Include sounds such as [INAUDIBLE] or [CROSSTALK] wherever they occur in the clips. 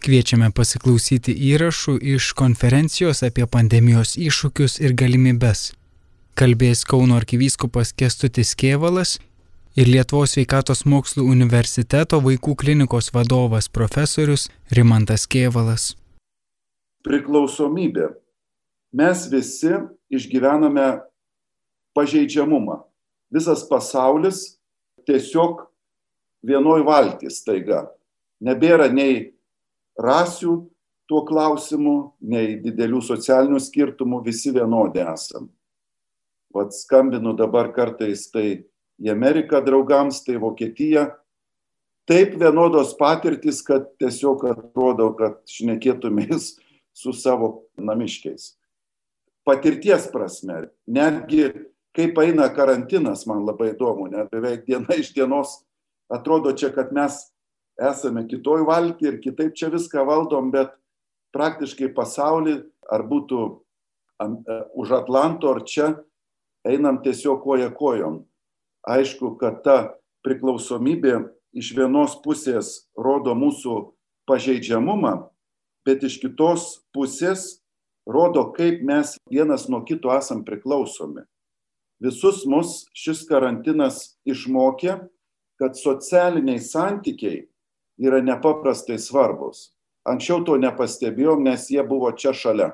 Kviečiame pasiklausyti įrašų iš konferencijos apie pandemijos iššūkius ir galimybes. Kalbės Kauno arkivyskupas Kestutis Kievalas ir Lietuvos sveikatos mokslų universiteto vaikų klinikos vadovas profesorius Rimantas Kievalas. Priklausomybė. Mes visi išgyvename pažeidžiamumą. Visas pasaulis tiesiog vienoj valtis taiga. Nebėra nei rasių tuo klausimu, nei didelių socialinių skirtumų, visi vienodi esam. Vat skambinu dabar kartais tai į Ameriką draugams, tai Vokietija. Taip vienodos patirtis, kad tiesiog atrodo, kad šnekėtumės [LAUGHS] su savo namiškiais. Patirties prasme, netgi kaip eina karantinas, man labai įdomu, net beveik diena iš dienos atrodo čia, kad mes esame kitoj valty ir kitaip čia viską valdom, bet praktiškai pasaulį, ar būtų e, už Atlanto ar čia, einam tiesiog koja kojom. Aišku, kad ta priklausomybė iš vienos pusės rodo mūsų pažeidžiamumą, bet iš kitos pusės rodo, kaip mes vienas nuo kito esam priklausomi. Visus mus šis karantinas išmokė, kad socialiniai santykiai yra nepaprastai svarbus. Anksčiau to nepastebėjom, nes jie buvo čia šalia.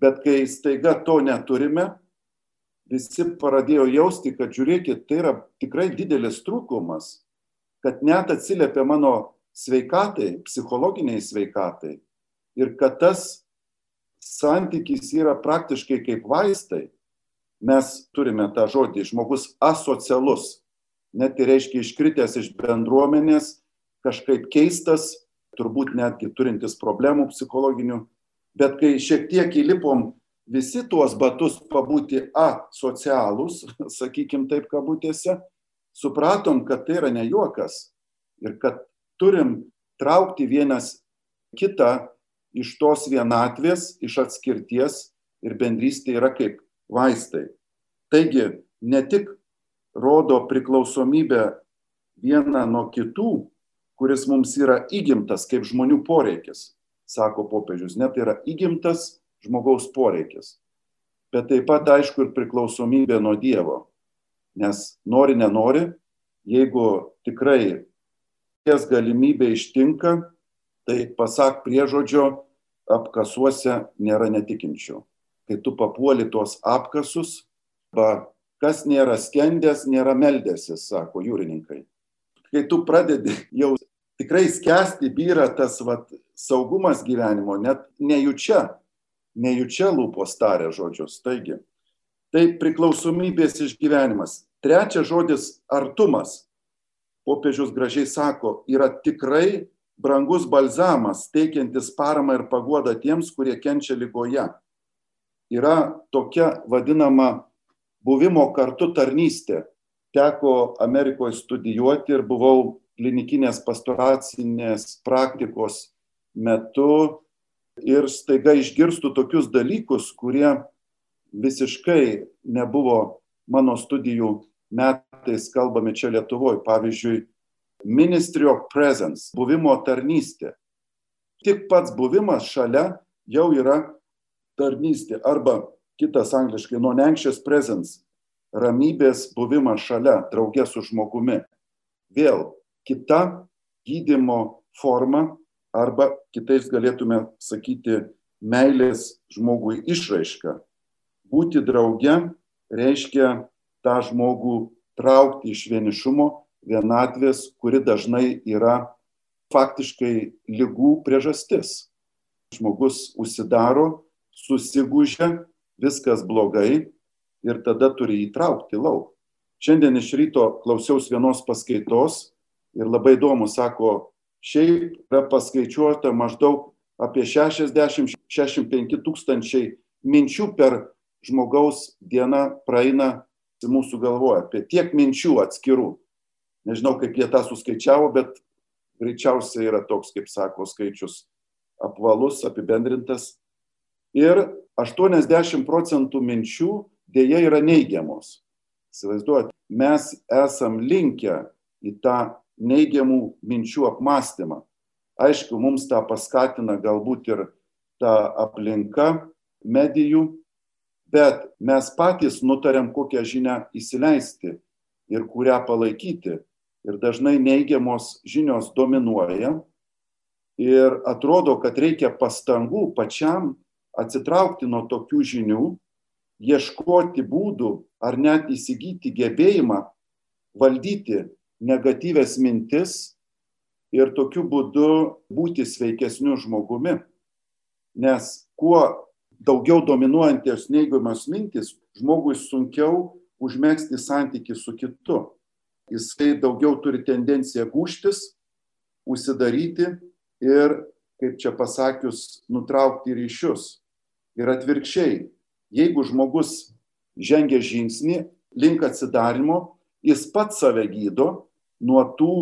Bet kai staiga to neturime, visi pradėjo jausti, kad žiūrėkit, tai yra tikrai didelis trūkumas, kad net atsiliepia mano sveikatai, psichologiniai sveikatai. Ir kad tas santykis yra praktiškai kaip vaistai. Mes turime tą žodį, žmogus asocialus, net tai reiškia iškritęs iš bendruomenės, kažkaip keistas, turbūt netgi turintis problemų psichologinių, bet kai šiek tiek įlipom visi tuos batus pabūti asocialūs, [LAUGHS] sakykim taip kabutėse, supratom, kad tai yra ne juokas ir kad turim traukti vienas kitą iš tos vienatvės, iš atskirties ir bendrystė yra kaip vaistai. Taigi, ne tik rodo priklausomybę vieną nuo kitų, kuris mums yra įgimtas kaip žmonių poreikis, sako popiežius, net yra įgimtas žmogaus poreikis. Bet taip pat aišku ir priklausomybė nuo Dievo. Nes nori, nenori, jeigu tikrai ties galimybė ištinka, tai pasak priežodžio, apkasuose nėra netikinčių. Kai tu papuoli tuos apkasus, ba, kas nėra skendęs, nėra meldęsis, sako jūrininkai. Kai tu pradedi jau tikrai skęsti byra tas vat, saugumas gyvenimo, net nejučia, nejučia lūpos tarė žodžius. Taigi, tai priklausomybės išgyvenimas. Trečias žodis - artumas. Popiežius gražiai sako, yra tikrai brangus balzamas, teikiantis paramą ir paguodą tiems, kurie kenčia lygoje. Yra tokia vadinama buvimo kartu tarnystė. Teko Amerikoje studijuoti ir buvau klinikinės pastoracinės praktikos metu ir staiga išgirstu tokius dalykus, kurie visiškai nebuvo mano studijų metais kalbami čia Lietuvoje. Pavyzdžiui, Ministry of Presence, buvimo tarnystė. Tik pats buvimas šalia jau yra tarnystė. Arba kitas angliškai non-anxious presence, ramybės buvimas šalia, draugė su žmogumi. Vėl kita gydimo forma arba kitais galėtume sakyti meilės žmogui išraiška. Būti drauge reiškia tą žmogų traukti iš vienišumo, vienatvės, kuri dažnai yra faktiškai lygų priežastis. Žmogus užsidaro, susigūžia, viskas blogai ir tada turi įtraukti lauk. Šiandien iš ryto klausiausi vienos paskaitos ir labai įdomu, sako, šiaip yra paskaičiuota maždaug apie 60-65 tūkstančiai minčių per žmogaus dieną praeina mūsų galvoje, apie tiek minčių atskirų. Nežinau, kaip jie tą suskaičiavo, bet greičiausiai yra toks, kaip sako, skaičius apvalus, apibendrintas. Ir 80 procentų minčių dėja yra neigiamos. Įsivaizduojate, mes esam linkę į tą neigiamų minčių apmąstymą. Aišku, mums tą paskatina galbūt ir ta aplinka medijų, bet mes patys nutarėm, kokią žinią įsileisti ir kurią palaikyti. Ir dažnai neigiamos žinios dominuoja ir atrodo, kad reikia pastangų pačiam atsitraukti nuo tokių žinių, ieškoti būdų ar net įsigyti gebėjimą valdyti negatyves mintis ir tokiu būdu būti sveikesniu žmogumi. Nes kuo daugiau dominuojantis neigiamas mintis, žmogui sunkiau užmėgsti santyki su kitu. Jisai daugiau turi tendenciją gūštis, užsidaryti ir, kaip čia pasakius, nutraukti ryšius. Ir atvirkščiai, jeigu žmogus žengia žingsnį link atsidarimo, jis pats save gydo nuo tų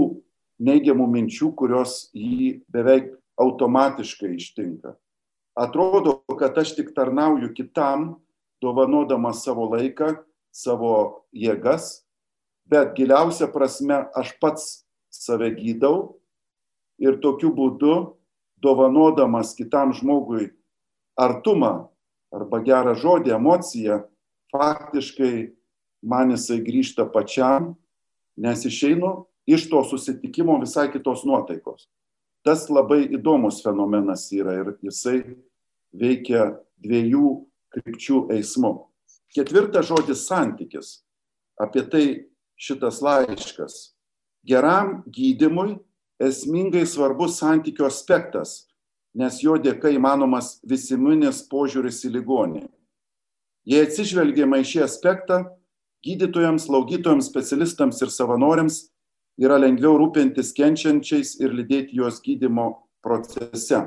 neigiamų minčių, kurios jį beveik automatiškai ištinka. Atrodo, kad aš tik tarnauju kitam, dovanodamas savo laiką, savo jėgas, bet giliausia prasme aš pats save gydau ir tokiu būdu, dovanodamas kitam žmogui artumą arba gerą žodį, emociją, faktiškai man jisai grįžta pačiam, nes išeinu iš to susitikimo visai kitos nuotaikos. Tas labai įdomus fenomenas yra ir jisai veikia dviejų krypčių eismu. Ketvirtas žodis santykis. Apie tai šitas laiškas. Geram gydimui esmingai svarbus santykių aspektas, nes jo dėka įmanomas visiminis požiūris į ligonį. Jei atsižvelgiama į šį aspektą, gydytojams, slaugytojams, specialistams ir savanoriams yra lengviau rūpintis kenčiančiais ir lydėti juos gydimo procese.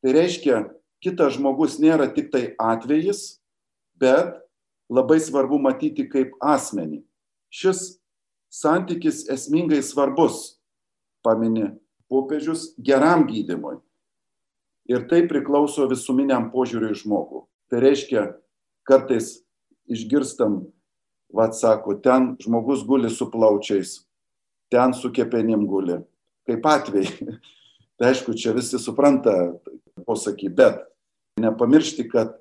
Tai reiškia, kitas žmogus nėra tik tai atvejis, bet labai svarbu matyti kaip asmenį. Šis santykis esmingai svarbus pamini popiežius, geram gydimui. Ir tai priklauso visuminiam požiūriui žmogų. Tai reiškia, kartais išgirstam, vad sako, ten žmogus guli su plaučiais, ten su kepenim guli. Kaip atvejai. [LAUGHS] Tai aišku, čia visi supranta posakį, bet nepamiršti, kad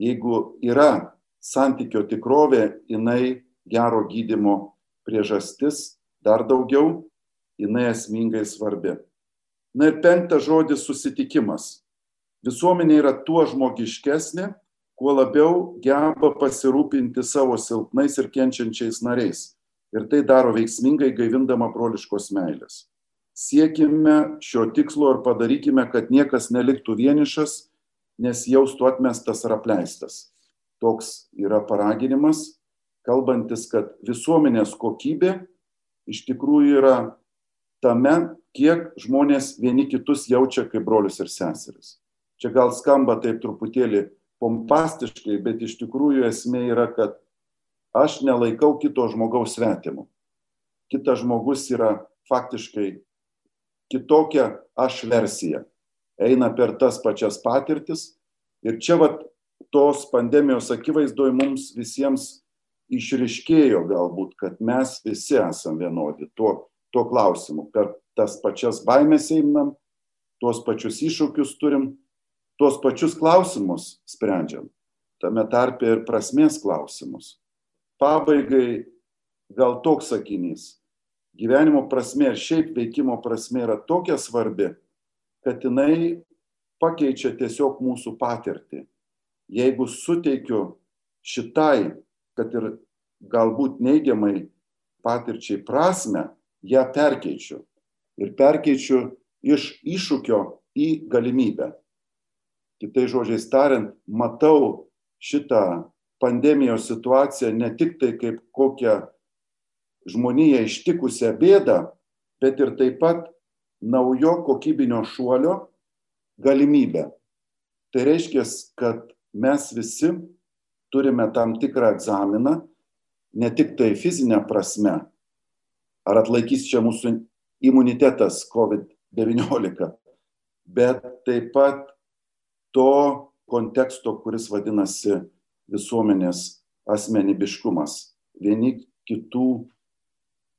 jeigu yra santykio tikrovė, jinai gero gydimo priežastis dar daugiau jinai esmingai svarbi. Na ir penktas žodis - susitikimas. Visuomenė yra tuo žmogiškesnė, kuo labiau geba pasirūpinti savo silpnais ir kenčiančiais nariais. Ir tai daro veiksmingai gaivindama broliškos meilės. Siekime šio tikslo ir padarykime, kad niekas neliktų vienišas, nes jaustų atmestas ar apleistas. Toks yra paraginimas, kalbantis, kad visuomenės kokybė iš tikrųjų yra tame, kiek žmonės vieni kitus jaučia kaip brolius ir seseris. Čia gal skamba taip truputėlį pompastiškai, bet iš tikrųjų esmė yra, kad aš nelaikau kito žmogaus svetimu. Kitas žmogus yra faktiškai kitokia aš versija. Eina per tas pačias patirtis. Ir čia vat tos pandemijos akivaizdoje mums visiems išriškėjo galbūt, kad mes visi esame vienodi. Tuo tuo klausimu. Per tas pačias baimės einam, tuos pačius iššūkius turim, tuos pačius klausimus sprendžiam. Tame tarpe ir prasmės klausimus. Pabaigai gal toks sakinys. Gyvenimo prasme ir šiaip veikimo prasme yra tokia svarbi, kad jinai pakeičia tiesiog mūsų patirtį. Jeigu suteikiu šitai, kad ir galbūt neigiamai patirčiai prasme, ją perkeičiu. Ir perkeičiu iš iššūkio į galimybę. Kitai žodžiais tariant, matau šitą pandemijos situaciją ne tik tai kaip kokią žmoniją ištikusią bėdą, bet ir taip pat naujo kokybinio šuolio galimybę. Tai reiškia, kad mes visi turime tam tikrą egzaminą, ne tik tai fizinę prasme, ar atlaikys čia mūsų imunitetas COVID-19, bet taip pat to konteksto, kuris vadinasi visuomenės asmenibiškumas, vieni kitų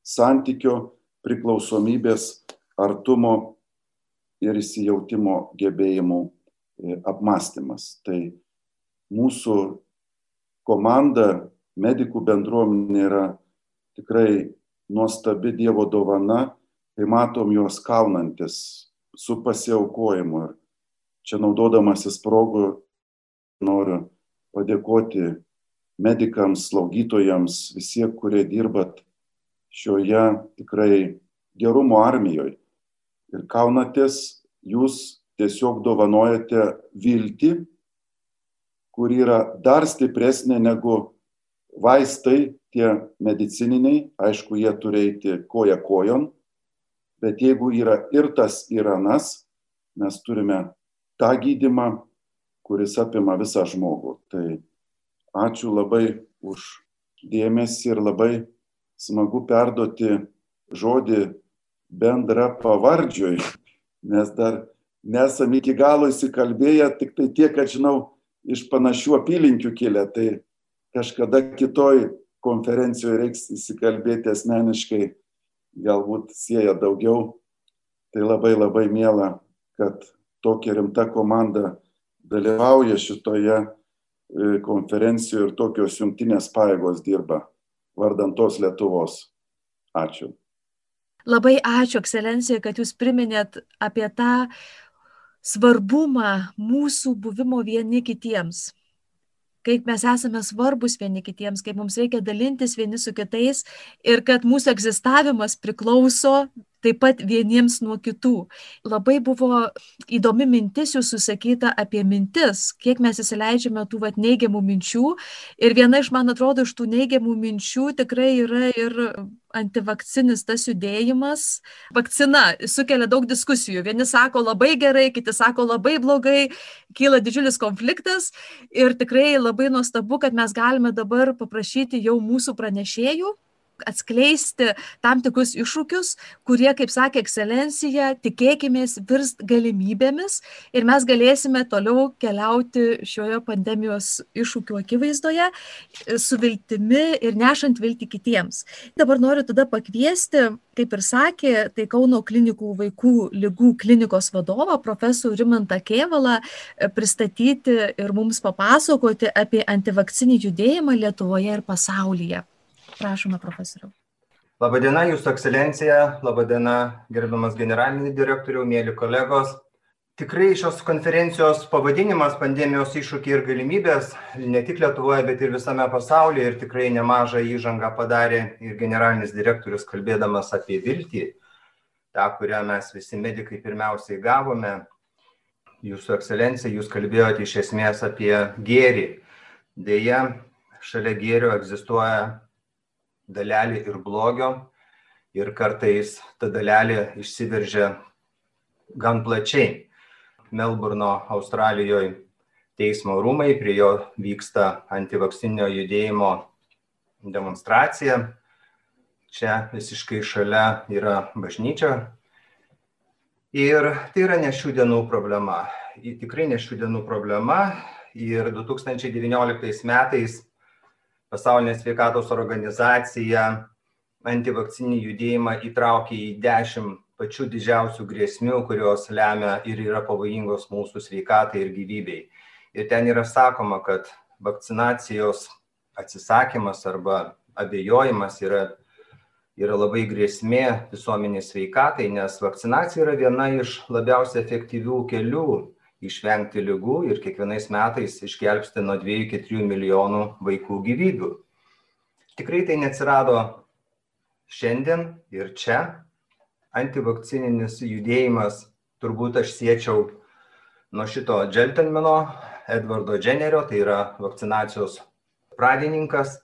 santykio, priklausomybės, artumo ir įsijautimo gebėjimų e, apmąstymas. Tai mūsų komanda, medikų bendruomenė yra tikrai nuostabi Dievo dovana, kai matom juos kaunantis su pasiaukojimu. Ir čia naudodamasis progų noriu padėkoti medikams, slaugytojams, visie, kurie dirbat šioje tikrai gerumo armijoje. Ir kaunatės, jūs tiesiog dovanojate viltį, kur yra dar stipresnė negu vaistai, tie medicininiai, aišku, jie turi eiti koja kojon, bet jeigu yra ir tas, ir anas, mes turime tą gydimą, kuris apima visą žmogų. Tai ačiū labai už dėmesį ir labai smagu perduoti žodį bendra pavardžioj, nes dar nesam iki galo įsikalbėję, tik tai tiek, kad žinau, iš panašių apylinkių kilę, tai kažkada kitoj konferencijoje reiks įsikalbėti asmeniškai, galbūt sieja daugiau. Tai labai labai mėla, kad tokia rimta komanda dalyvauja šitoje E, konferencijų ir tokios jungtinės paėgos dirba vardantos Lietuvos. Ačiū. Labai ačiū, ekscelencija, kad jūs priminėt apie tą svarbumą mūsų buvimo vieni kitiems. Kaip mes esame svarbus vieni kitiems, kaip mums reikia dalintis vieni su kitais ir kad mūsų egzistavimas priklauso taip pat vieniems nuo kitų. Labai buvo įdomi mintis jūsų sakyta apie mintis, kiek mes įsileidžiame tų vat, neigiamų minčių. Ir viena iš, man atrodo, iš tų neigiamų minčių tikrai yra ir antivakcinis tas judėjimas. Vakcina sukelia daug diskusijų. Vieni sako labai gerai, kiti sako labai blogai, kyla didžiulis konfliktas ir tikrai labai nuostabu, kad mes galime dabar paprašyti jau mūsų pranešėjų atskleisti tam tikrus iššūkius, kurie, kaip sakė ekscelencija, tikėkimės virs galimybėmis ir mes galėsime toliau keliauti šioje pandemijos iššūkių akivaizdoje su viltimi ir nešant viltį kitiems. Dabar noriu tada pakviesti, kaip ir sakė, tai Kauno klinikų vaikų lygų klinikos vadovą, profesorių Rimantą Kievalą, pristatyti ir mums papasakoti apie antivakcinį judėjimą Lietuvoje ir pasaulyje. Prašome, profesoriau. Labadiena, Jūsų ekscelencija, labadiena, gerbiamas generalinis direktoriau, mėly kolegos. Tikrai šios konferencijos pavadinimas pandemijos iššūkiai ir galimybės ne tik Lietuvoje, bet ir visame pasaulyje ir tikrai nemažą įžangą padarė ir generalinis direktorius kalbėdamas apie viltį, tą, kurią mes visi medikai pirmiausiai gavome. Jūsų ekscelencija, jūs kalbėjote iš esmės apie gėrį. Deja, šalia gėrio egzistuoja dalelė ir blogio ir kartais ta dalelė išsiveržia gan plačiai. Melburno, Australijoje teismo rūmai, prie jo vyksta antivakcinio judėjimo demonstracija. Čia visiškai šalia yra bažnyčia. Ir tai yra ne šių dienų problema. Tikrai ne šių dienų problema. Ir 2019 metais Pasaulinė sveikatos organizacija antivakcinį judėjimą įtraukė į dešimt pačių didžiausių grėsmių, kurios lemia ir yra pavojingos mūsų sveikatai ir gyvybei. Ir ten yra sakoma, kad vakcinacijos atsisakymas arba abejojimas yra, yra labai grėsmė visuomenės sveikatai, nes vakcinacija yra viena iš labiausiai efektyvių kelių išvengti lygų ir kiekvienais metais išgelbsti nuo 2 iki 3 milijonų vaikų gyvybių. Tikrai tai neatsirado šiandien ir čia. Antivakcininis judėjimas turbūt aš siečiau nuo šito džentelmeno Edvardo Dženerio, tai yra vakcinacijos pradininkas,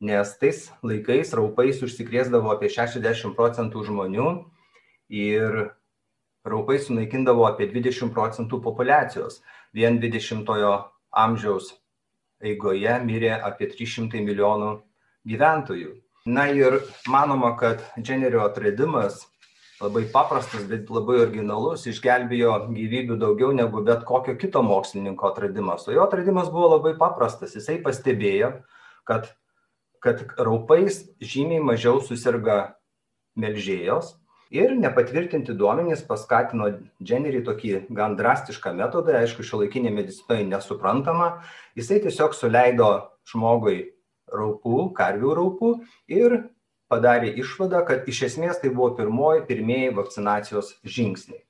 nes tais laikais raupais užsikrėsdavo apie 60 procentų žmonių ir raupai sunaikindavo apie 20 procentų populiacijos. Vien 20-ojo amžiaus eigoje mirė apie 300 milijonų gyventojų. Na ir manoma, kad Dženerio atradimas labai paprastas, bet labai originalus, išgelbėjo gyvybių daugiau negu bet kokio kito mokslininko atradimas. O jo atradimas buvo labai paprastas. Jisai pastebėjo, kad, kad raupais žymiai mažiau susirga melžėjos, Ir nepatvirtinti duomenys paskatino Jennerį tokį gan drastišką metodą, aišku, šio laikinė medicinoje nesuprantama. Jisai tiesiog suleido žmogui raupų, karvių raupų ir padarė išvadą, kad iš esmės tai buvo pirmoji, pirmieji vakcinacijos žingsniai.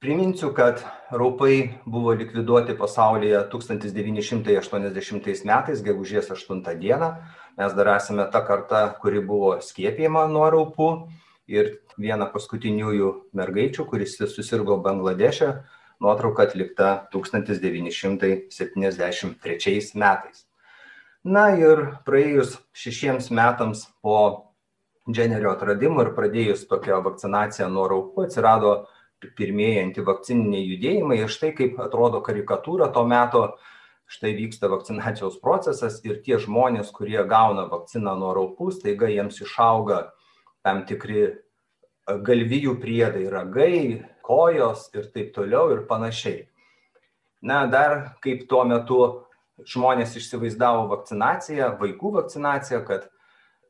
Priminsiu, kad raupai buvo likviduoti pasaulyje 1980 metais, gegužės 8 dieną. Mes dar esame ta karta, kuri buvo skiepijama nuo raupų ir viena paskutiniųjų mergaičių, kuris susirgo Bangladeše, nuotrauka atlikta 1973 metais. Na ir praėjus šešiems metams po Dženerio atradimo ir pradėjus tokią vakcinaciją nuo raupų atsirado pirmieji antivakcininiai judėjimai ir štai kaip atrodo karikatūra to meto, štai vyksta vakcinacijos procesas ir tie žmonės, kurie gauna vakciną nuo raupų, staiga jiems išauga tam tikri galvijų priedai, ragai, kojos ir taip toliau ir panašiai. Na, dar kaip tuo metu žmonės įsivaizdavo vakcinaciją, vaikų vakcinaciją, kad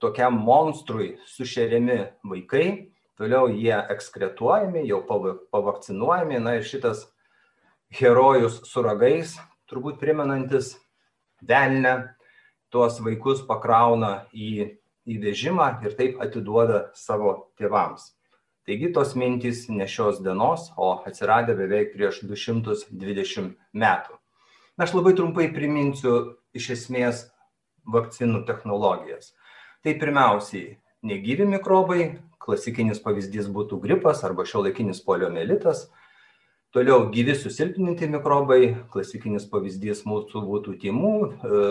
tokiam monstrui sušeriami vaikai, toliau jie ekskretuojami, jau pavakcinuojami, na ir šitas herojus su ragais, turbūt primenantis velnę, tuos vaikus pakrauna į į vežimą ir taip atiduoda savo tėvams. Taigi tos mintys ne šios dienos, o atsiradę beveik prieš 220 metų. Na, aš labai trumpai priminsiu iš esmės vakcinų technologijas. Tai pirmiausiai negyvi mikrobai, klasikinis pavyzdys būtų gripas arba šiuolaikinis poliomelitas. Toliau gyvi susilpninti mikrobai, klasikinis pavyzdys mūsų būtų timų, e,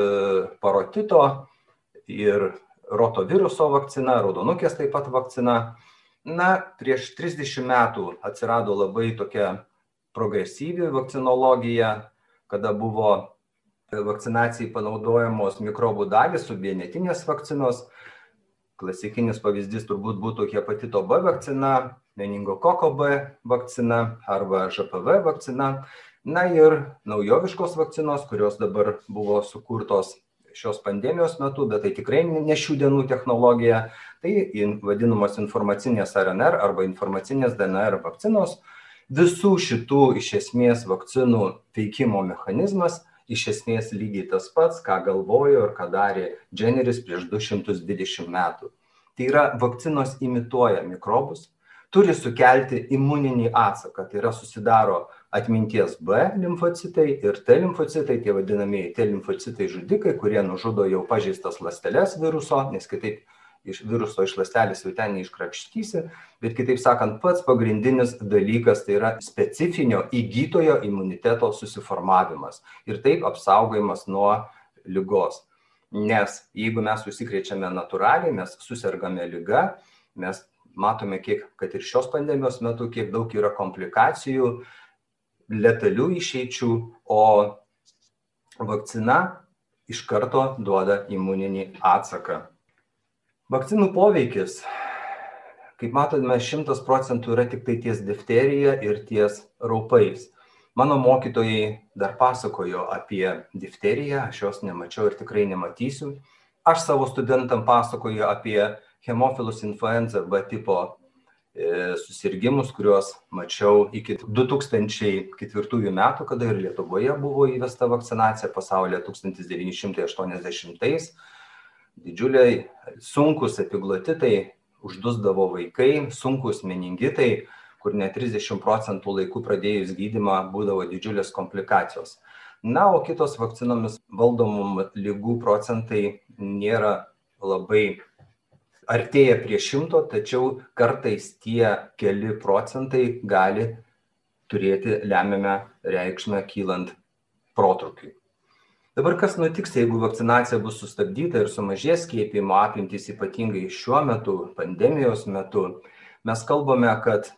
parotito ir rotaviruso vakcina, raudonukės taip pat vakcina. Na, prieš 30 metų atsirado labai tokia progresyvi vakcinologija, kada buvo vakcinacijai panaudojamos mikrobų dalys su vienetinės vakcinos. Klasikinis pavyzdys turbūt būtų hepatito B vakcina, meningokoko B vakcina arba ŽPV vakcina. Na ir naujoviškos vakcinos, kurios dabar buvo sukurtos šios pandemijos metu, bet tai tikrai ne šių dienų technologija, tai vadinamos informacinės RNR arba informacinės DNR vakcinos. Visų šitų iš esmės vakcinų veikimo mechanizmas iš esmės lygiai tas pats, ką galvojo ir ką darė Jenneris prieš 220 metų. Tai yra vakcinos imituoja mikrobus, turi sukelti imuninį atsaką, tai yra susidaro atminties B limfocitai ir T limfocitai, tie vadinamieji T limfocitai žudikai, kurie nužudo jau pažeistas ląsteles viruso, nes kitaip iš viruso iš ląstelės jau ten neiškrakštysi, bet kitaip sakant, pats pagrindinis dalykas tai yra specifinio įgytojo imuniteto susiformavimas ir taip apsaugojimas nuo lygos. Nes jeigu mes užsikrečiame natūraliai, mes susirgame lyga, mes matome, kiek, kad ir šios pandemijos metu, kiek daug yra komplikacijų, letalių išeičių, o vakcina iš karto duoda imuninį atsaką. Vakcinų poveikis, kaip matome, 100 procentų yra tik tai ties difterija ir ties raupais. Mano mokytojai dar pasakojo apie difteriją, aš jos nemačiau ir tikrai nematysiu. Aš savo studentam pasakoju apie hemofilus influenza B tipo E, susirgymus, kuriuos mačiau iki 2004 metų, kada ir Lietuvoje buvo įvesta vakcinacija, pasaulyje 1980-ais. Didžiuliai sunkus epiglotitai uždusdavo vaikai, sunkus meningitai, kur net 30 procentų laikų pradėjus gydimą būdavo didžiulės komplikacijos. Na, o kitos vakcinomis valdomų lygų procentai nėra labai artėja prie šimto, tačiau kartais tie keli procentai gali turėti lemiamą reikšmę kylant protrukiui. Dabar kas nutiks, jeigu vakcinacija bus sustabdyta ir sumažės skiepimo apimtys ypatingai šiuo metu, pandemijos metu, mes kalbame, kad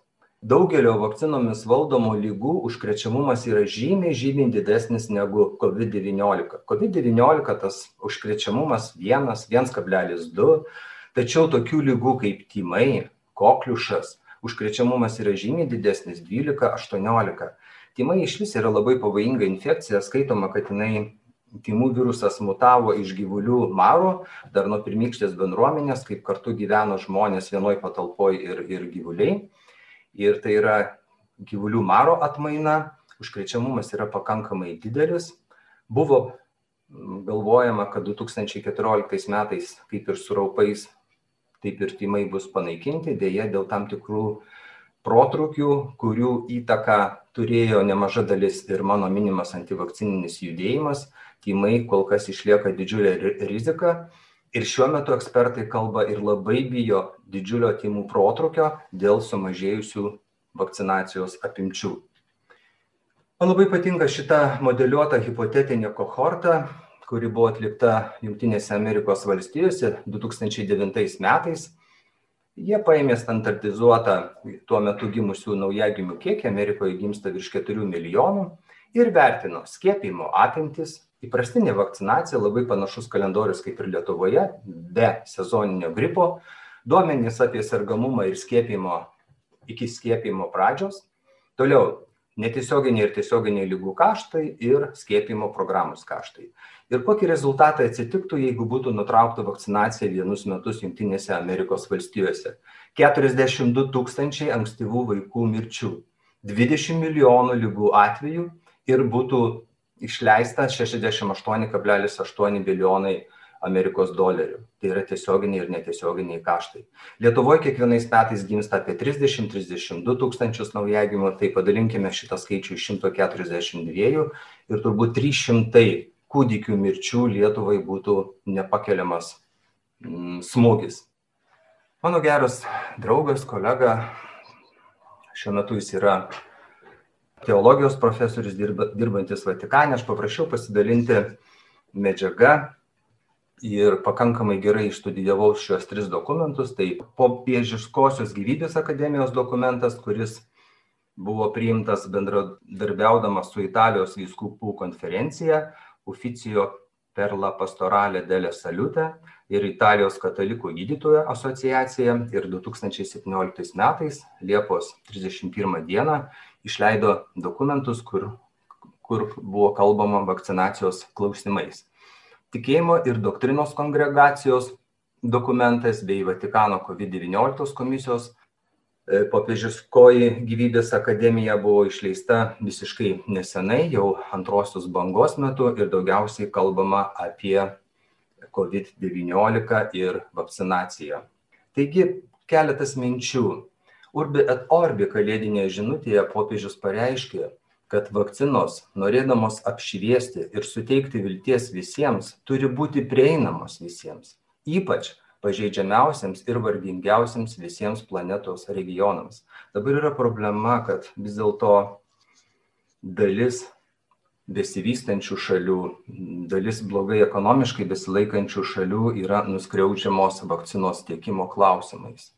daugelio vakcinomis valdomų lygų užkrečiamumas yra žymiai, žymiai didesnis negu COVID-19. COVID-19 tas užkrečiamumas 1, 1,2 Tačiau tokių lygų kaip tymai, kokliušas, užkrečiamumas yra žymiai didesnis - 12-18. Tymai iš vis yra labai pavojinga infekcija, skaitoma, kad jinai tymų virusas mutavo iš gyvulių maro, dar nuo pirmykštės bendruomenės, kaip kartu gyveno žmonės vienoj patalpoj ir, ir gyvuliai. Ir tai yra gyvulių maro atmaina, užkrečiamumas yra pakankamai didelis. Buvo galvojama, kad 2014 metais, kaip ir su raupais, taip ir tymai bus panaikinti, dėja dėl tam tikrų protrukių, kurių įtaką turėjo nemaža dalis ir mano minimas antivakcininis judėjimas, tymai kol kas išlieka didžiulė rizika. Ir šiuo metu ekspertai kalba ir labai bijo didžiulio tymų protrukio dėl sumažėjusių vakcinacijos apimčių. Man labai patinka šita modeliuota hipotetinė kohorta, kuri buvo atlikta Junktinėse Amerikos valstijose 2009 metais. Jie paėmė standartizuotą tuo metu gimusių naujagimių kiekį, Amerikoje gimsta virš 4 milijonų ir vertino skiepimo apimtis. Įprastinė vakcinacija labai panašus kalendorius kaip ir Lietuvoje, be sezoninio gripo, duomenys apie sergamumą ir skiepimo iki skiepimo pradžios. Toliau netiesioginiai ir tiesioginiai lygų kaštai ir skiepimo programos kaštai. Ir kokį rezultatą atsitiktų, jeigu būtų nutraukta vakcinacija vienus metus Junktinėse Amerikos valstijose. 42 tūkstančiai ankstyvų vaikų mirčių, 20 milijonų lygų atvejų ir būtų išleista 68,8 milijonai Amerikos dolerių. Tai yra tiesioginiai ir netiesioginiai kaštai. Lietuvoje kiekvienais metais gimsta apie 30-32 tūkstančius naujagimių, tai padalinkime šitą skaičių iš 142 ir turbūt 300 kūdikių mirčių Lietuvai būtų nepakeliamas mm, smūgis. Mano geras draugas, kolega, šiuo metu jis yra teologijos profesorius dirba, dirbantis Vatikane, aš paprašiau pasidalinti medžiagą ir pakankamai gerai išstudijavau šios tris dokumentus. Tai popiežiškosios gyvybės akademijos dokumentas, kuris buvo priimtas bendradarbiaudamas su Italijos vyskupų konferencija, Oficijo per la pastoralė dėlė salute ir Italijos katalikų gydytojų asociacija ir 2017 metais, Liepos 31 dieną, išleido dokumentus, kur, kur buvo kalbama vakcinacijos klausimais. Tikėjimo ir doktrinos kongregacijos dokumentas bei Vatikano COVID-19 komisijos popiežiškoji gyvybės akademija buvo išleista visiškai nesenai, jau antrosios bangos metu ir daugiausiai kalbama apie COVID-19 ir vakcinaciją. Taigi keletas minčių. Urbi et orbi kalėdinėje žinutėje popiežius pareiškė, kad vakcinos, norėdamos apšviesti ir suteikti vilties visiems, turi būti prieinamos visiems, ypač pažeidžiamiausiams ir vargingiausiams visiems planetos regionams. Dabar yra problema, kad vis dėlto dalis besivystančių šalių, dalis blogai ekonomiškai besilaikančių šalių yra nuskriaudžiamos vakcinos tiekimo klausimais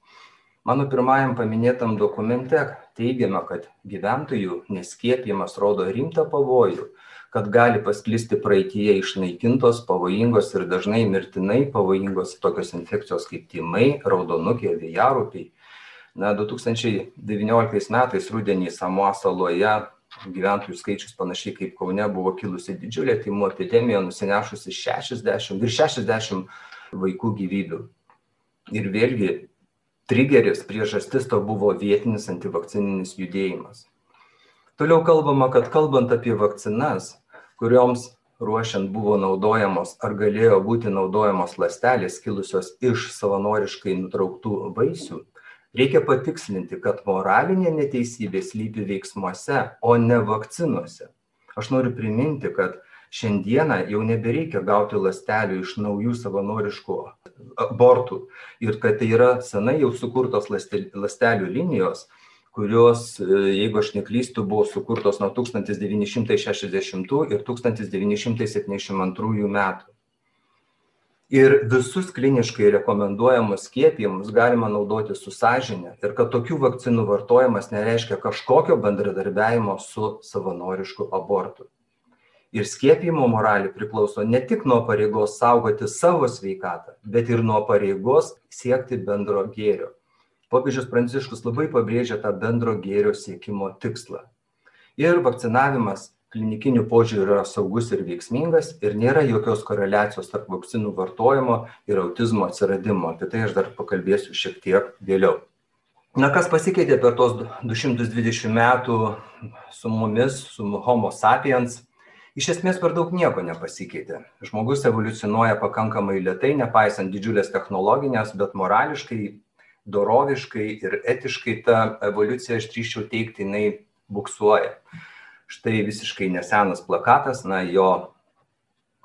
mano pirmajam paminėtam dokumente teigiama kad gyventojų neskiepijimas rodo rimtą pavojų kad gali pasklisti praeityje išnaikintos pavojingos ir dažnai mirtinai pavojingos tokios infekcijos kaip tymai raudonukė vėjaraupiai. Na du tūkstančiai devynioliktais metais rudenį samoa saloje gyventojų skaičius panašiai kaip kaune buvo kilusi didžiulė tymų epidemija nusinešusi šešiasdešim virš šešiasdešim vaikų gyvybių. Ir vėlgi trigeris, priežastis to buvo vietinis antivakcininis judėjimas. Toliau kalbama, kad kalbant apie vakcinas, kurioms ruošiant buvo naudojamos ar galėjo būti naudojamos lastelės kilusios iš savanoriškai nutrauktų vaisių, reikia patikslinti, kad moralinė neteisybė slypi veiksmuose, o ne vakcinuose. Aš noriu priminti, kad šiandieną jau nebereikia gauti ląstelių iš naujų savanoriškų abortų ir kad tai yra senai jau sukurtos ląstelių linijos, kurios, e, jeigu aš neklystu, buvo sukurtos nuo 1960 ir 1972 metų. Ir visus kliniškai rekomenduojamus skiepijimus galima naudoti su sąžinė ir kad tokių vakcinų vartojimas nereiškia kažkokio bendradarbiajimo su savanorišku abortu ir skiepijimo moralė priklauso ne tik nuo pareigos saugoti savo sveikatą, bet ir nuo pareigos siekti bendro gėrio. Popiežius Pranciškus labai pabrėžia tą bendro gėrio siekimo tikslą. Ir vakcinavimas klinikiniu požiūriu yra saugus ir veiksmingas ir nėra jokios koreliacijos tarp vakcinų vartojimo ir autizmo atsiradimo. Apie tai aš dar pakalbėsiu šiek tiek vėliau. Na, kas pasikeitė per tos 220 metų su mumis, su Homo sapiens? Iš esmės per daug nieko nepasikeitė. Žmogus evoliucionuoja pakankamai lietai, nepaisant didžiulės technologinės, bet morališkai, doroviškai ir etiškai ta evoliucija, aš drįščiau teikti, jinai buksuoja štai visiškai nesenas plakatas, na, jo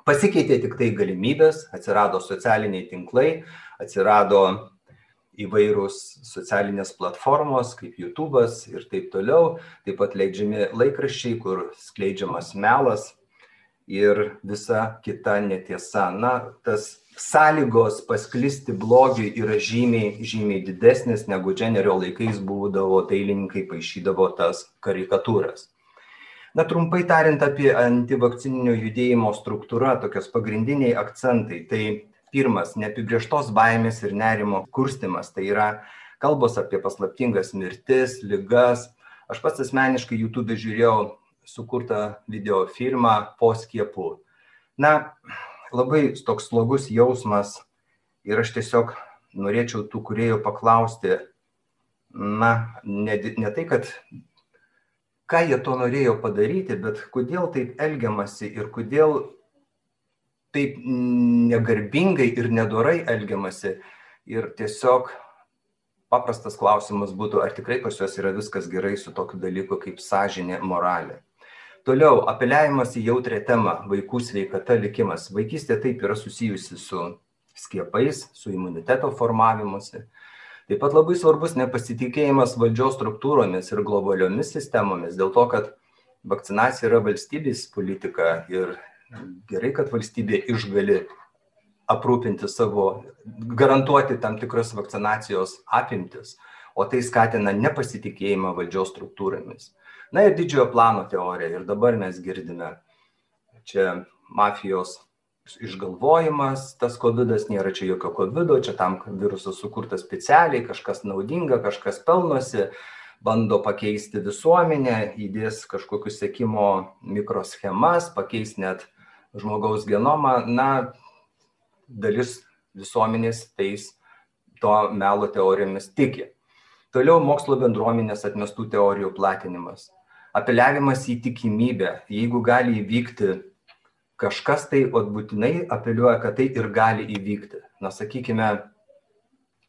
pasikeitė tik tai galimybės, atsirado socialiniai tinklai, atsirado įvairūs socialinės platformos kaip YouTube'as ir taip toliau, taip pat leidžiami laikraščiai, kur skleidžiamas melas ir visa kita netiesa. Na, tas sąlygos pasklisti blogiui yra žymiai, žymiai didesnis negu Dženerio laikais būdavo dailininkai paaišydavo tas karikatūras. Na, trumpai tariant apie antivakcininio judėjimo struktūrą, tokios pagrindiniai akcentai. Tai pirmas, neapibrieštos baimės ir nerimo kurstimas. Tai yra kalbos apie paslaptingas mirtis, lygas. Aš pats asmeniškai YouTube žiūrėjau sukurtą video filmą po skiepų. Na, labai toks slogus jausmas ir aš tiesiog norėčiau tų kuriejų paklausti, na, ne, ne tai, kad ką jie to norėjo padaryti, bet kodėl taip elgiamasi ir kodėl taip negarbingai ir nedorai elgiamasi. Ir tiesiog paprastas klausimas būtų, ar tikrai pas juos yra viskas gerai su tokiu dalyku kaip sąžinė, moralė. Toliau, apeliavimas į jautrę temą - vaikų sveikata, likimas. Vaikystė taip yra susijusi su skiepais, su imuniteto formavimuose. Taip pat labai svarbus nepasitikėjimas valdžios struktūromis ir globaliomis sistemomis, dėl to, kad vakcinacija yra valstybės politika ir gerai, kad valstybė išgali aprūpinti savo, garantuoti tam tikras vakcinacijos apimtis, o tai skatina nepasitikėjimą valdžios struktūromis. Na ir didžiojo plano teorija. Ir dabar mes girdime čia mafijos išgalvojimas, tas COVID nėra čia jokio COVID, čia tam virusas sukurtas specialiai, kažkas naudinga, kažkas pelnosi, bando pakeisti visuomenę, įdės kažkokius sėkimo mikroschemas, pakeis net žmogaus genomą, na, dalis visuomenės tais to melo teorijomis tiki. Toliau mokslo bendruomenės atmestų teorijų platinimas. Apeliavimas į tikimybę, jeigu gali įvykti kažkas tai ot būtinai apeliuoja, kad tai ir gali įvykti. Na, sakykime,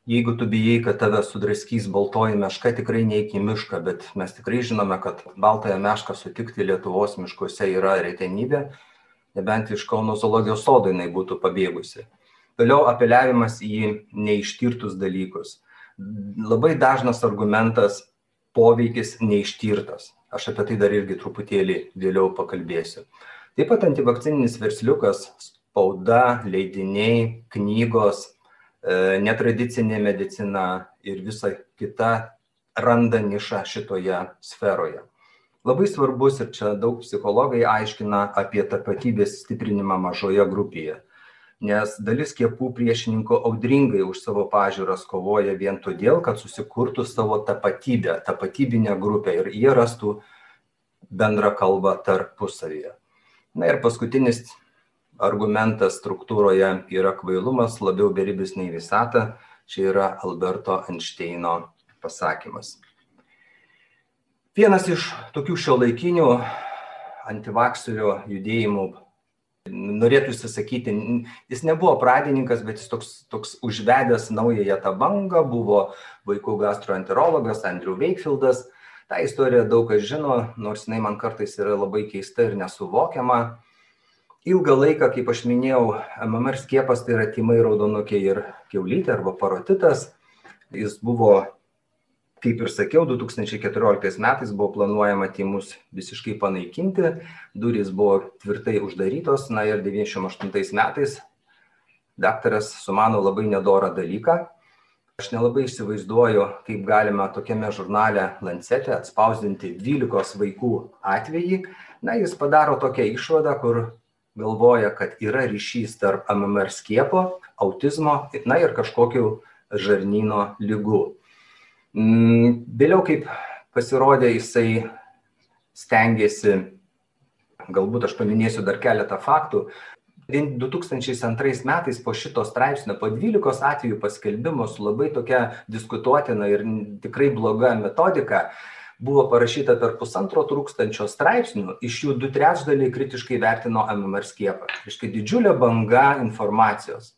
jeigu tu bijai, kad tave sudraskys baltoji meška, tikrai neik į mišką, bet mes tikrai žinome, kad baltąją mešką sutikti Lietuvos miškuose yra retenybė, nebent iš Kauno zoologijos sodo jinai būtų pabėgusi. Toliau apeliavimas į neištirtus dalykus. Labai dažnas argumentas poveikis neištirtas. Aš apie tai dar irgi truputėlį vėliau pakalbėsiu. Taip pat antivakcininis versliukas, spauda, leidiniai, knygos, e, netradicinė medicina ir visa kita randa nišą šitoje sferoje. Labai svarbus ir čia daug psichologai aiškina apie tapatybės stiprinimą mažoje grupėje. Nes dalis skiepų priešininkų audringai už savo pažiūras kovoja vien todėl, kad susikurtų savo tapatybę, tapatybinę grupę ir jie rastų bendrą kalbą tarpusavyje. Na ir paskutinis argumentas struktūroje yra kvailumas, labiau beribis nei visata. Čia yra Alberto Einšteino pasakymas. Vienas iš tokių šio laikinių antivakserio judėjimų, norėtųsi sakyti, jis nebuvo pradininkas, bet jis toks, toks užvedęs naująją tą bangą, buvo vaikų gastroenterologas Andrew Wakefieldas tą istoriją daug kas žino, nors jinai man kartais yra labai keista ir nesuvokiama. Ilgą laiką, kaip aš minėjau, MMR skiepas tai yra timai raudonukiai ir keulytė arba parotitas. Jis buvo, kaip ir sakiau, 2014 metais buvo planuojama timus visiškai panaikinti, durys buvo tvirtai uždarytos, na ir 98 metais daktaras sumano labai nedorą dalyką. Aš nelabai įsivaizduoju kaip galima tokiame žurnale lancete atspausdinti dvylikos vaikų atvejį. Na jis padaro tokią išvadą kur galvoja kad yra ryšys tarp mmr skiepo autizmo na ir kažkokių žarnyno ligų mm, vėliau kaip pasirodė jisai stengėsi galbūt aš paminėsiu dar keletą faktų. 2002 metais po šito straipsnio, po 12 atvejų paskelbimo su labai tokia diskutuotina ir tikrai bloga metodika, buvo parašyta per pusantro tūkstančio straipsnių, iš jų du trečdaliai kritiškai vertino MMR skiepą. Iškai didžiulė banga informacijos.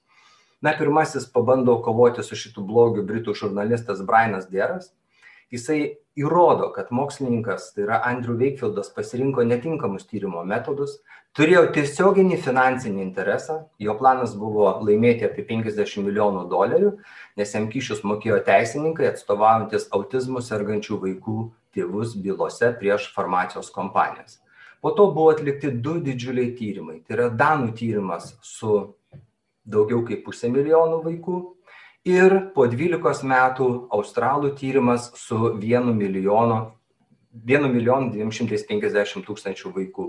Na, pirmasis pabando kovoti su šitų blogiu britų žurnalistas Brianas Deras. Jisai įrodo, kad mokslininkas, tai yra Andrew Wakefieldas, pasirinko netinkamus tyrimo metodus, turėjo tiesioginį finansinį interesą, jo planas buvo laimėti apie 50 milijonų dolerių, nes jam kyšius mokėjo teisininkai atstovaujantis autizmų sergančių vaikų tėvus bylose prieš farmacijos kompanijas. Po to buvo atlikti du didžiuliai tyrimai. Tai yra Danų tyrimas su daugiau kaip pusė milijonų vaikų. Ir po 12 metų Australų tyrimas su 1 milijonu, 1 milijonu 250 tūkstančių vaikų,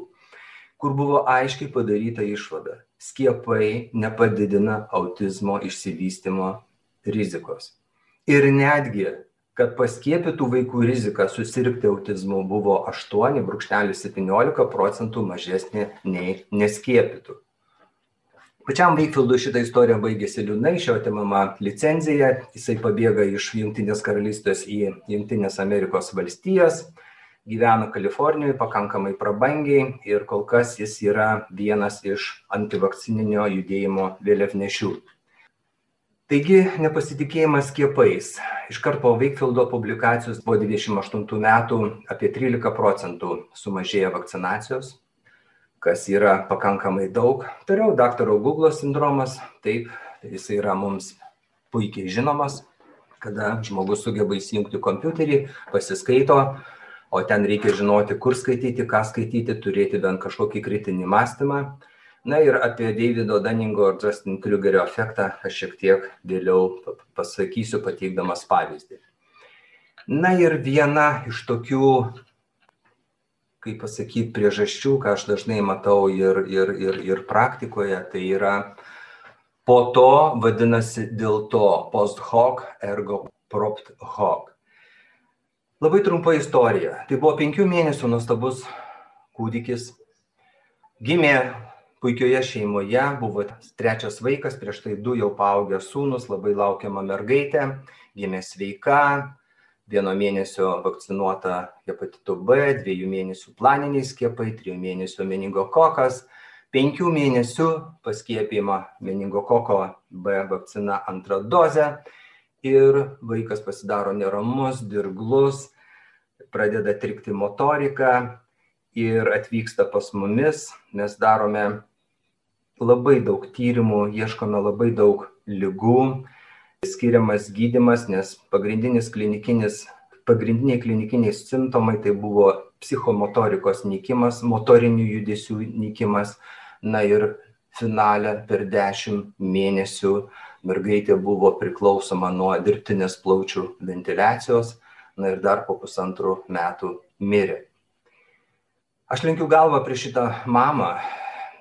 kur buvo aiškiai padaryta išvada. Skiepai nepadidina autizmo išsivystimo rizikos. Ir netgi, kad paskiepytų vaikų rizika susirgti autizmu buvo 8,17 procentų mažesnė nei neskiepytų. Pačiam Veikfieldui šitą istoriją baigėsi liūdnai, šio atimama licenzija, jisai pabėga iš Junktinės karalystės į Junktinės Amerikos valstijas, gyvena Kalifornijoje pakankamai prabangiai ir kol kas jis yra vienas iš antivakcininio judėjimo vėliavnešių. Taigi nepasitikėjimas skiepais. Iškart po Veikfieldo publikacijos po 28 metų apie 13 procentų sumažėja vakcinacijos, kas yra pakankamai daug. Toliau daktaro Google sindromas, taip, jis yra mums puikiai žinomas, kada žmogus sugeba įsijungti kompiuterį, pasiskaito, o ten reikia žinoti, kur skaityti, ką skaityti, turėti bent kažkokį kritinį mąstymą. Na ir apie Davido Daningo ir Justin Krugerio efektą aš šiek tiek vėliau pasakysiu, pateikdamas pavyzdį. Na ir viena iš tokių kaip pasakyt, priežasčių, ką aš dažnai matau ir, ir, ir, ir praktikoje, tai yra po to vadinasi dėl to post hoc ergo propt hoc. Labai trumpa istorija. Tai buvo penkių mėnesių nuostabus kūdikis. Gimė puikioje šeimoje, buvo trečias vaikas, prieš tai du jau paaugę sūnus, labai laukiama mergaitė, gimė sveika, vieno mėnesio vakcinuota hepatitu B, dviejų mėnesių planiniai skiepai, trijų mėnesių meningokokas, penkių mėnesių paskiepijama meningokoko B vakcina antrą dozę ir vaikas pasidaro neramus, dirglus, pradeda trikti motorika ir atvyksta pas mumis. Mes darome labai daug tyrimų, ieškome labai daug lygų, skiriamas gydymas, nes pagrindinis klinikinis, pagrindiniai klinikiniai simptomai tai buvo psichomotorikos nykimas, motorinių judesių nykimas, na ir finale per dešimt mėnesių mergaitė buvo priklausoma nuo dirbtinės plaučių ventiliacijos, na ir dar po pusantrų metų mirė. Aš lenkiu galvą prieš šitą mamą.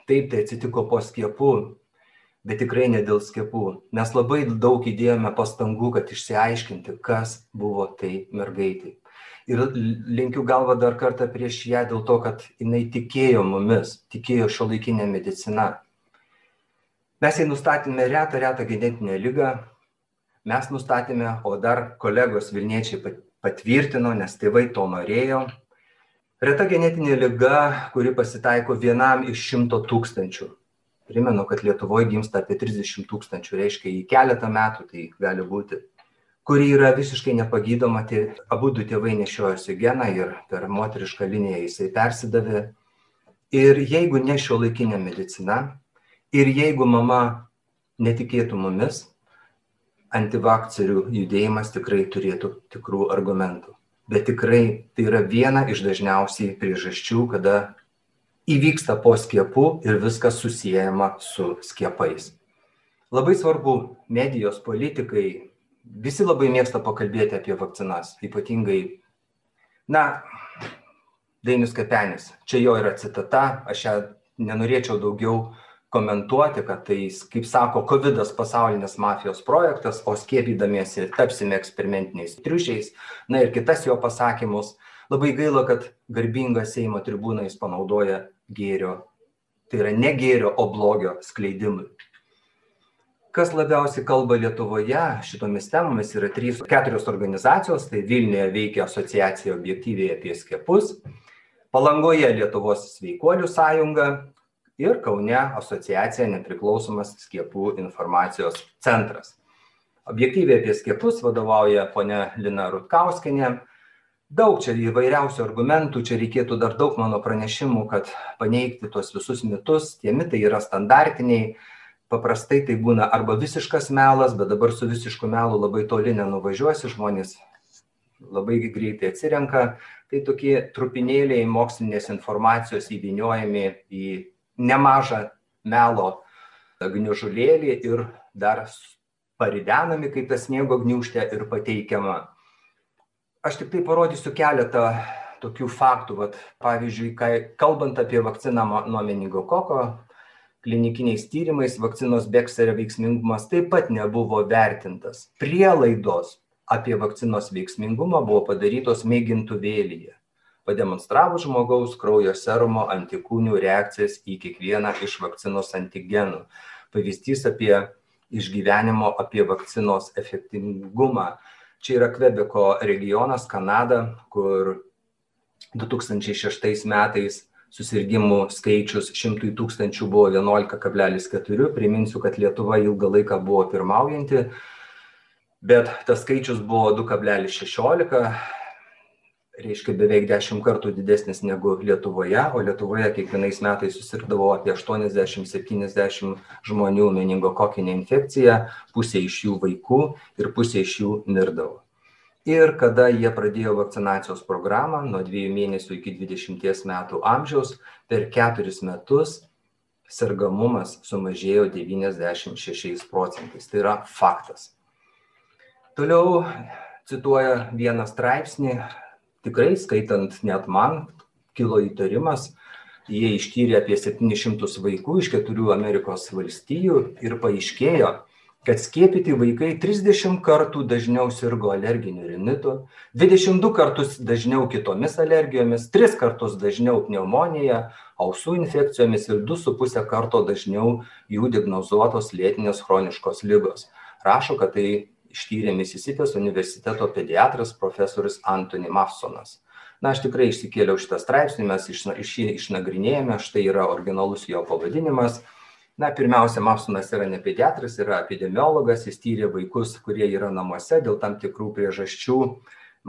Taip, tai atsitiko po skiepų, bet tikrai ne dėl skiepų. Mes labai daug įdėjome pastangų, kad išsiaiškinti, kas buvo tai mergaitai. Ir linkiu galvą dar kartą prieš ją dėl to, kad jinai tikėjo mumis, tikėjo šio laikinė medicina. Mes jai nustatėme retą, retą genetinę lygą, mes nustatėme, o dar kolegos Vilniečiai patvirtino, nes tėvai to norėjo. Reta genetinė lyga, kuri pasitaiko vienam iš šimto tūkstančių primenu kad lietuvoj gimsta apie trisdešim tūkstančių reiškia į keletą metų tai gali būti kuri yra visiškai nepagydoma. Tai abudu tėvai nešiojosi geną ir per moterišką liniją jisai persidavė. Ir jeigu ne šiuolaikinė medicina ir jeigu mama netikėtų mumis antivakcerių judėjimas tikrai turėtų tikrų argumentų. Bet tikrai tai yra viena iš dažniausiai priežasčių kada įvyksta po skiepų ir viskas susijęjama su skiepais. Labai svarbu, medijos, politikai, visi labai mėgsta pakalbėti apie vakcinas, ypatingai, na, Dainius Kapenis, čia jo yra citata, aš ją nenorėčiau daugiau komentuoti, kad tai, kaip sako, COVID pasaulinės mafijos projektas, o skiepydamiesi tapsime eksperimentiniais triušiais. Na ir kitas jo pasakymus, Labai gaila, kad garbingą Seimo tribūną jis panaudoja gėrio, tai yra ne gėrio, o blogio skleidimui. Kas labiausiai kalba Lietuvoje šitomis temomis yra trys, keturios organizacijos, tai Vilniuje veikia asociacija objektyviai apie skiepus, Palangoje Lietuvos sveikuolių sąjunga ir Kaune asociacija nepriklausomas skiepų informacijos centras. Objektyviai apie skiepus vadovauja ponia Lina Rutkauskinė. Daug čia įvairiausių argumentų, čia reikėtų dar daug mano pranešimų, kad paneigti tuos visus mitus. Tie mitai yra standartiniai, paprastai tai būna arba visiškas melas, bet dabar su visišku melu labai toli nenuvažiuosi, žmonės labai greitai atsirenka. Tai tokie trupinėliai mokslinės informacijos įviniojami į nemažą melo gniužulėlį ir dar paridenami kaip tas sniego gniužtė ir pateikiama. Aš tik tai parodysiu keletą tokių faktų. Vat, pavyzdžiui, kai, kalbant apie vakciną nuo meningokoko, klinikiniais tyrimais vakcinos Bekserio veiksmingumas taip pat nebuvo vertintas. Prielaidos apie vakcinos veiksmingumą buvo padarytos mėgintuvėlyje, pademonstravus žmogaus kraujo serumo antikūnių reakcijas į kiekvieną iš vakcinos antigenų. Pavyzdys apie išgyvenimo apie vakcinos efektingumą. Čia yra Kvebeko regionas, Kanada, kur 2006 metais susirgimų skaičius šimtui tūkstančių buvo 11,4. Priminsiu, kad Lietuva ilgą laiką buvo pirmaujanti, bet tas skaičius buvo 2,16, reiškia beveik 10 kartų didesnis negu Lietuvoje, o Lietuvoje kiekvienais metais susirgdavo apie 80-70 žmonių meningokokinė infekcija, pusė iš jų vaikų ir pusė iš jų mirdavo ir kada jie pradėjo vakcinacijos programą nuo dviejų mėnesių iki dvidešimties metų amžiaus per keturis metus sergamumas sumažėjo 96 procentais. Tai yra faktas. Toliau cituoja vieną straipsnį, tikrai skaitant net man, kilo įtarimas, jie ištyrė apie 700 vaikų iš keturių Amerikos valstijų ir paaiškėjo, kad skiepyti vaikai 30 kartų dažniau sirgo alerginiu rinitu, 22 kartus dažniau kitomis alergijomis, 3 kartus dažniau pneumonija, ausų infekcijomis ir 2,5 karto dažniau jų diagnozuotos lėtinės chroniškos lygos. Rašo, kad tai ištyrė Misisipės universiteto pediatras profesorius Antony Mafsonas. Na, aš tikrai išsikėliau šitą straipsnį, mes iš, iš jį išnagrinėjome, štai yra originalus jo pavadinimas na pirmiausia mapsonas yra ne pediatras yra epidemiologas jis tyrė vaikus kurie yra namuose dėl tam tikrų priežasčių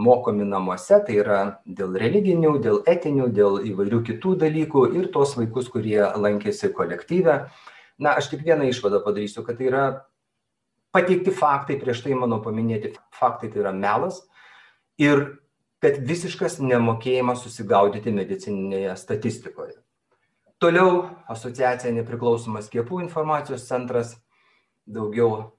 mokomi namuose tai yra dėl religinių dėl etinių dėl įvairių kitų dalykų ir tuos vaikus kurie lankėsi kolektyve na aš tik vieną išvadą padarysiu kad tai yra pateikti faktai prieš tai mano paminėti faktai tai yra melas ir kad visiškas nemokėjimas susigaudyti medicininėje statistikoje Toliau asociacija nepriklausomas skiepų informacijos centras daugiau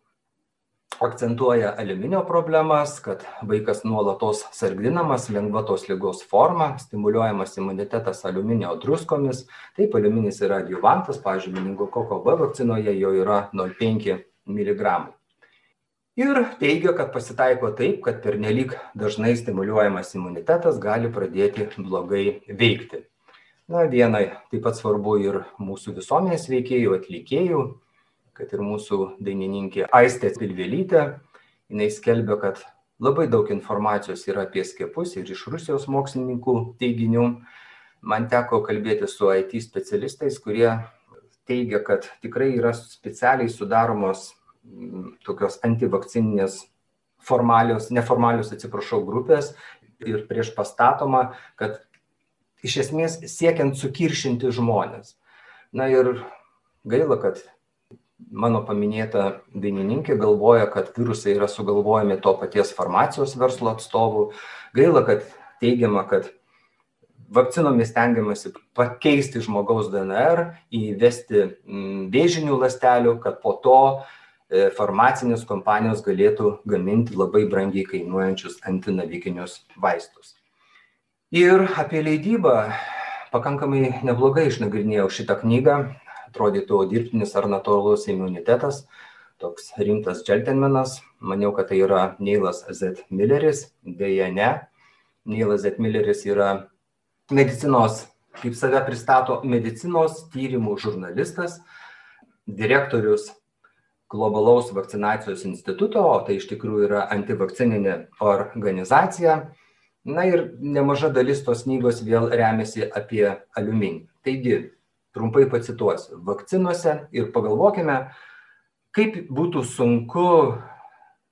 akcentuoja aliuminio problemas, kad vaikas nuolatos sargdinamas lengva tos lygos forma, stimuliuojamas imunitetas aliuminio druskomis. Taip, aliuminis yra adjuvantas, pavyzdžiui, meningokoko B vakcinoje jo yra 0,5 mg. Ir teigia, kad pasitaiko taip, kad pernelyg dažnai stimuliuojamas imunitetas gali pradėti blogai veikti. Na viena taip pat svarbu ir mūsų visuomenės veikėjų atlikėjų kad ir mūsų dainininkė aistė pilvelytė jinai skelbia kad labai daug informacijos yra apie skiepus ir iš rusijos mokslininkų teiginių. Man teko kalbėtis su it specialistais kurie teigia kad tikrai yra specialiai sudaromos tokios antivakcininės formalios neformalios atsiprašau grupės ir prieš pastatoma kad iš esmės siekiant sukiršinti žmones. Na ir gaila, kad mano paminėta dainininkė galvoja, kad virusai yra sugalvojami to paties farmacijos verslo atstovų. Gaila, kad teigiama, kad vakcinomis tengiamasi pakeisti žmogaus DNR, įvesti mm, vėžinių lastelių, kad po to farmacinės kompanijos galėtų gaminti labai brangiai kainuojančius antinavikinius vaistus. Ir apie leidybą pakankamai neblogai išnagrinėjau šitą knygą. Atrodytų dirbtinis ar natūralus imunitetas toks rimtas džentelmenas. Maniau kad tai yra neilas z. Mileris deja ne. Neilas Etmilleris yra medicinos, kaip save pristato, medicinos tyrimų žurnalistas, direktorius globalaus vakcinacijos instituto, o tai iš tikrųjų yra antivakcininė organizacija. Na ir nemaža dalis tos knygos vėl remiasi apie aliuminį. Taigi, trumpai pacituosiu. Vakcinuose ir pagalvokime, kaip būtų sunku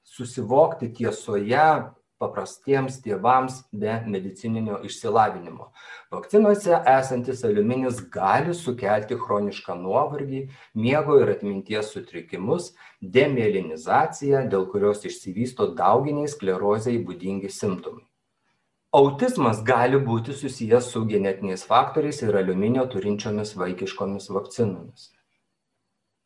susivokti tiesoje paprastiems tėvams be medicininio išsilavinimo. Vakcinuose esantis aliuminis gali sukelti chronišką nuovargį, miego ir atminties sutrikimus, demėlinizaciją, dėl kurios išsivysto dauginiai sklerozijai būdingi simptomai. Autizmas gali būti susijęs su genetiniais faktoriais ir aliuminio turinčiomis vaikiškomis vakcinomis.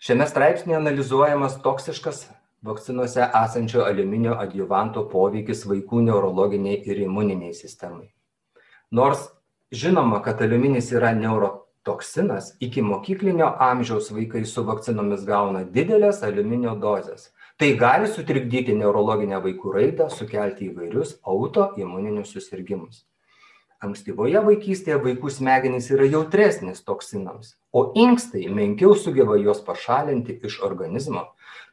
Šiame straipsnėje analizuojamas toksiškas vakcinose esančio aliuminio adjuvanto poveikis vaikų neurologiniai ir imuniniai sistemai. Nors žinoma, kad aliuminis yra neurotoksinas, iki mokyklinio amžiaus vaikai su vakcinomis gauna didelės aliuminio dozes. Tai gali sutrikdyti neurologinę vaikų raidą, sukelti įvairius autoimuninius susirgymus. Ankstyvoje vaikystėje vaikų smegenys yra jautresnis toksinams, o inkstai menkiau sugeba juos pašalinti iš organizmo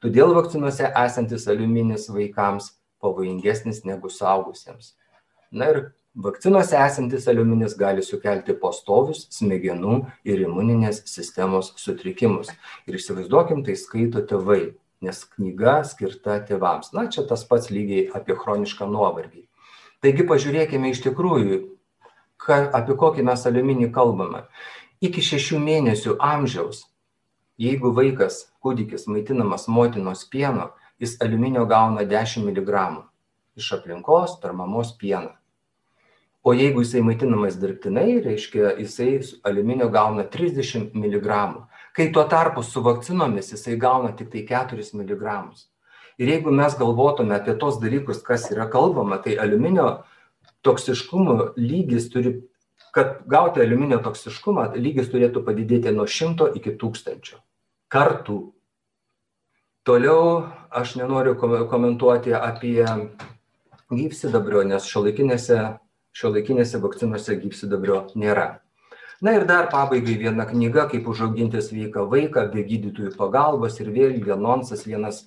Todėl vakcinuose esantis aliuminis vaikams pavojingesnis negu suaugusiems. Na ir vakcinuose esantis aliuminis gali sukelti pastovius smegenų ir imuninės sistemos sutrikimus. Ir įsivaizduokim, tai skaito tėvai, nes knyga skirta tėvams. Na, čia tas pats lygiai apie chronišką nuovargį. Taigi pažiūrėkime iš tikrųjų, ka, apie kokį mes aliuminį kalbame. Iki šešių mėnesių amžiaus jeigu vaikas kūdikis maitinamas motinos pienu jis aliuminio gauna dešim miligramų iš aplinkos per mamos pieną. O jeigu jisai maitinamas dirbtinai reiškia jisai aliuminio gauna trisdešim miligramų. Kai tuo tarpu su vakcinomis jisai gauna tiktai keturis miligramus. Ir jeigu mes galvotume apie tuos dalykus kas yra kalbama tai aliuminio toksiškumo lygis turi kad gauti aliuminio toksiškumą lygis turėtų padidėti nuo šimto iki tūkstančio kartų. Toliau aš nenoriu komentuoti apie gyvsidabrio, nes šiuolaikinėse, šiuolaikinėse vakcinose gyvsidabrio nėra. Na ir dar pabaigai viena knyga, kaip užauginti sveiką vaiką be gydytojų pagalbos ir vėlgi anonsas vienas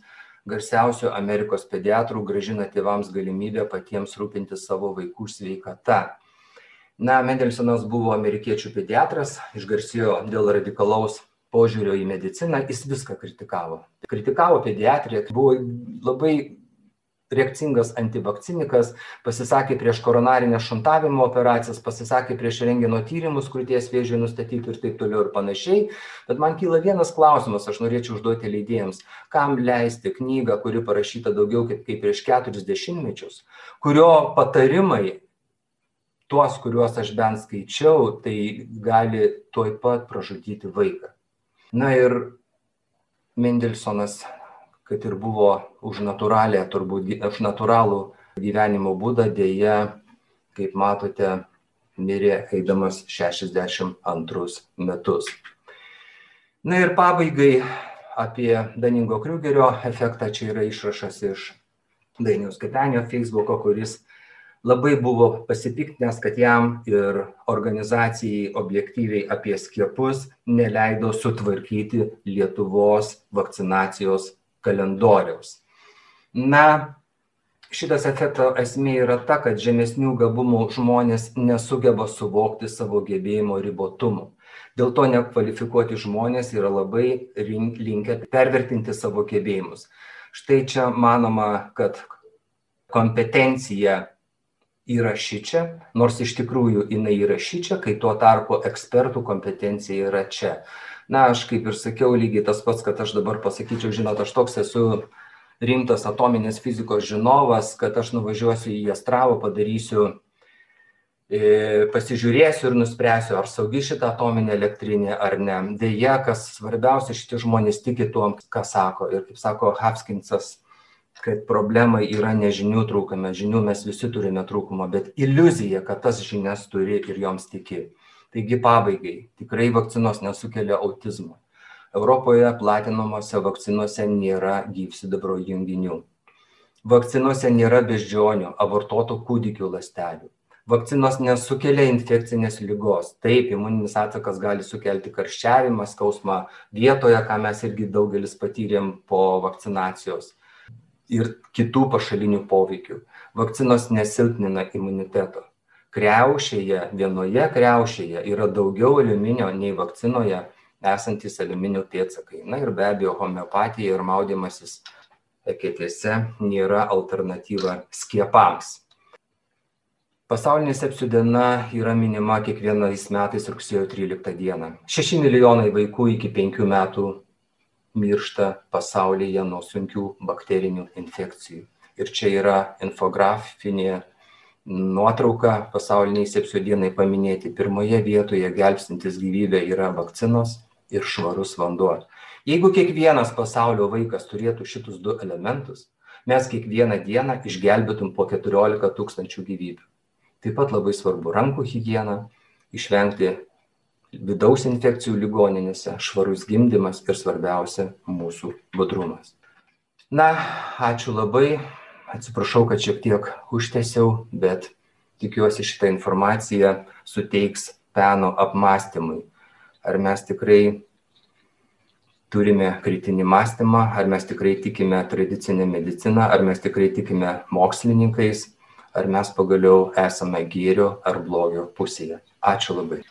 garsiausių Amerikos pediatrų gražina tėvams galimybę patiems rūpintis savo vaikų sveikata. Na, Mendelsonas buvo amerikiečių pediatras, išgarsėjo dėl radikalaus požiūrio į mediciną, jis viską kritikavo. Kritikavo pediatriją, buvo labai reakcingas antivakcinikas, pasisakė prieš koronarinės šuntavimo operacijas, pasisakė prieš rengino tyrimus krūties vėžiui nustatyti ir taip toliau ir panašiai. Bet man kyla vienas klausimas, aš norėčiau užduoti leidėjams, kam leisti knygą, kuri parašyta daugiau kaip, kaip prieš keturis dešimtmečius, kurio patarimai tuos, kuriuos aš bent skaičiau, tai gali tuoj pat pražudyti vaiką. Na ir Mendelsonas, kad ir buvo už natūralę, turbūt už natūralų gyvenimo būdą, dėja, kaip matote, mirė eidamas 62 metus. Na ir pabaigai apie Daningo Kriugerio efektą, čia yra išrašas iš Dainiaus Kepenio Facebooko, kuris labai buvo pasipiktinęs, kad jam ir organizacijai objektyviai apie skiepus neleido sutvarkyti Lietuvos vakcinacijos kalendoriaus. Na, šitas efekto esmė yra ta, kad žemesnių gabumų žmonės nesugeba suvokti savo gebėjimo ribotumų. Dėl to nekvalifikuoti žmonės yra labai linkę pervertinti savo gebėjimus. Štai čia manoma, kad kompetencija yra šičia, nors iš tikrųjų jinai yra šičia, kai tuo tarpu ekspertų kompetencija yra čia. Na, aš kaip ir sakiau, lygiai tas pats, kad aš dabar pasakyčiau, žinot, aš toks esu rimtas atominės fizikos žinovas, kad aš nuvažiuosiu į Astravą, padarysiu, e, pasižiūrėsiu ir nuspręsiu, ar saugi šitą atominę elektrinę ar ne. Deja, kas svarbiausia, šitie žmonės tiki tuo, ką sako. Ir kaip sako Hapskinsas, kad problema yra ne žinių trūkume, žinių mes visi turime trūkumą, bet iliuzija, kad tas žinias turi ir joms tiki. Taigi pabaigai, tikrai vakcinos nesukelia autizmo. Europoje platinamose vakcinuose nėra gyvsidabro junginių. Vakcinuose nėra beždžionių, abortuotų kūdikių lastelių. Vakcinos nesukelia infekcinės lygos. Taip, imuninis atsakas gali sukelti karščiavimą, skausmą vietoje, ką mes irgi daugelis patyrėm po vakcinacijos ir kitų pašalinių poveikių. Vakcinos nesilpnina imuniteto. Kreušėje, vienoje kreušėje yra daugiau aliuminio nei vakcinoje esantis aliuminio pėdsakai. Na ir be abejo, homeopatija ir maudimasis eketėse nėra alternatyva skiepams. Pasaulinė sepsių diena yra minima kiekvienais metais rugsėjo 13 dieną. 6 milijonai vaikų iki 5 metų miršta pasaulyje nuo sunkių bakterinių infekcijų. Ir čia yra infografinė nuotrauka pasauliniai sepsio dienai paminėti. Pirmoje vietoje gelbstintis gyvybę yra vakcinos ir švarus vanduo. Jeigu kiekvienas pasaulio vaikas turėtų šitus du elementus, mes kiekvieną dieną išgelbėtum po 14 tūkstančių gyvybių. Taip pat labai svarbu rankų higiena, išvengti vidaus infekcijų ligoninėse, švarus gimdymas ir svarbiausia mūsų budrumas. Na, ačiū labai, atsiprašau, kad šiek tiek užtęsiau, bet tikiuosi šitą informaciją suteiks peno apmąstymui. Ar mes tikrai turime kritinį mąstymą, ar mes tikrai tikime tradicinę mediciną, ar mes tikrai tikime mokslininkais, ar mes pagaliau esame gėrio ar blogio pusėje. Ačiū labai.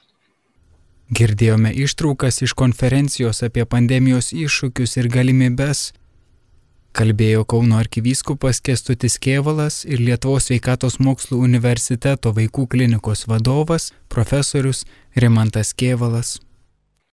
Girdėjome ištraukas iš konferencijos apie pandemijos iššūkius ir galimybes. Kalbėjo Kauno arkivyskupas Kestutis Kievalas ir Lietuvos sveikatos mokslų universiteto vaikų klinikos vadovas profesorius Rimantas Kievalas.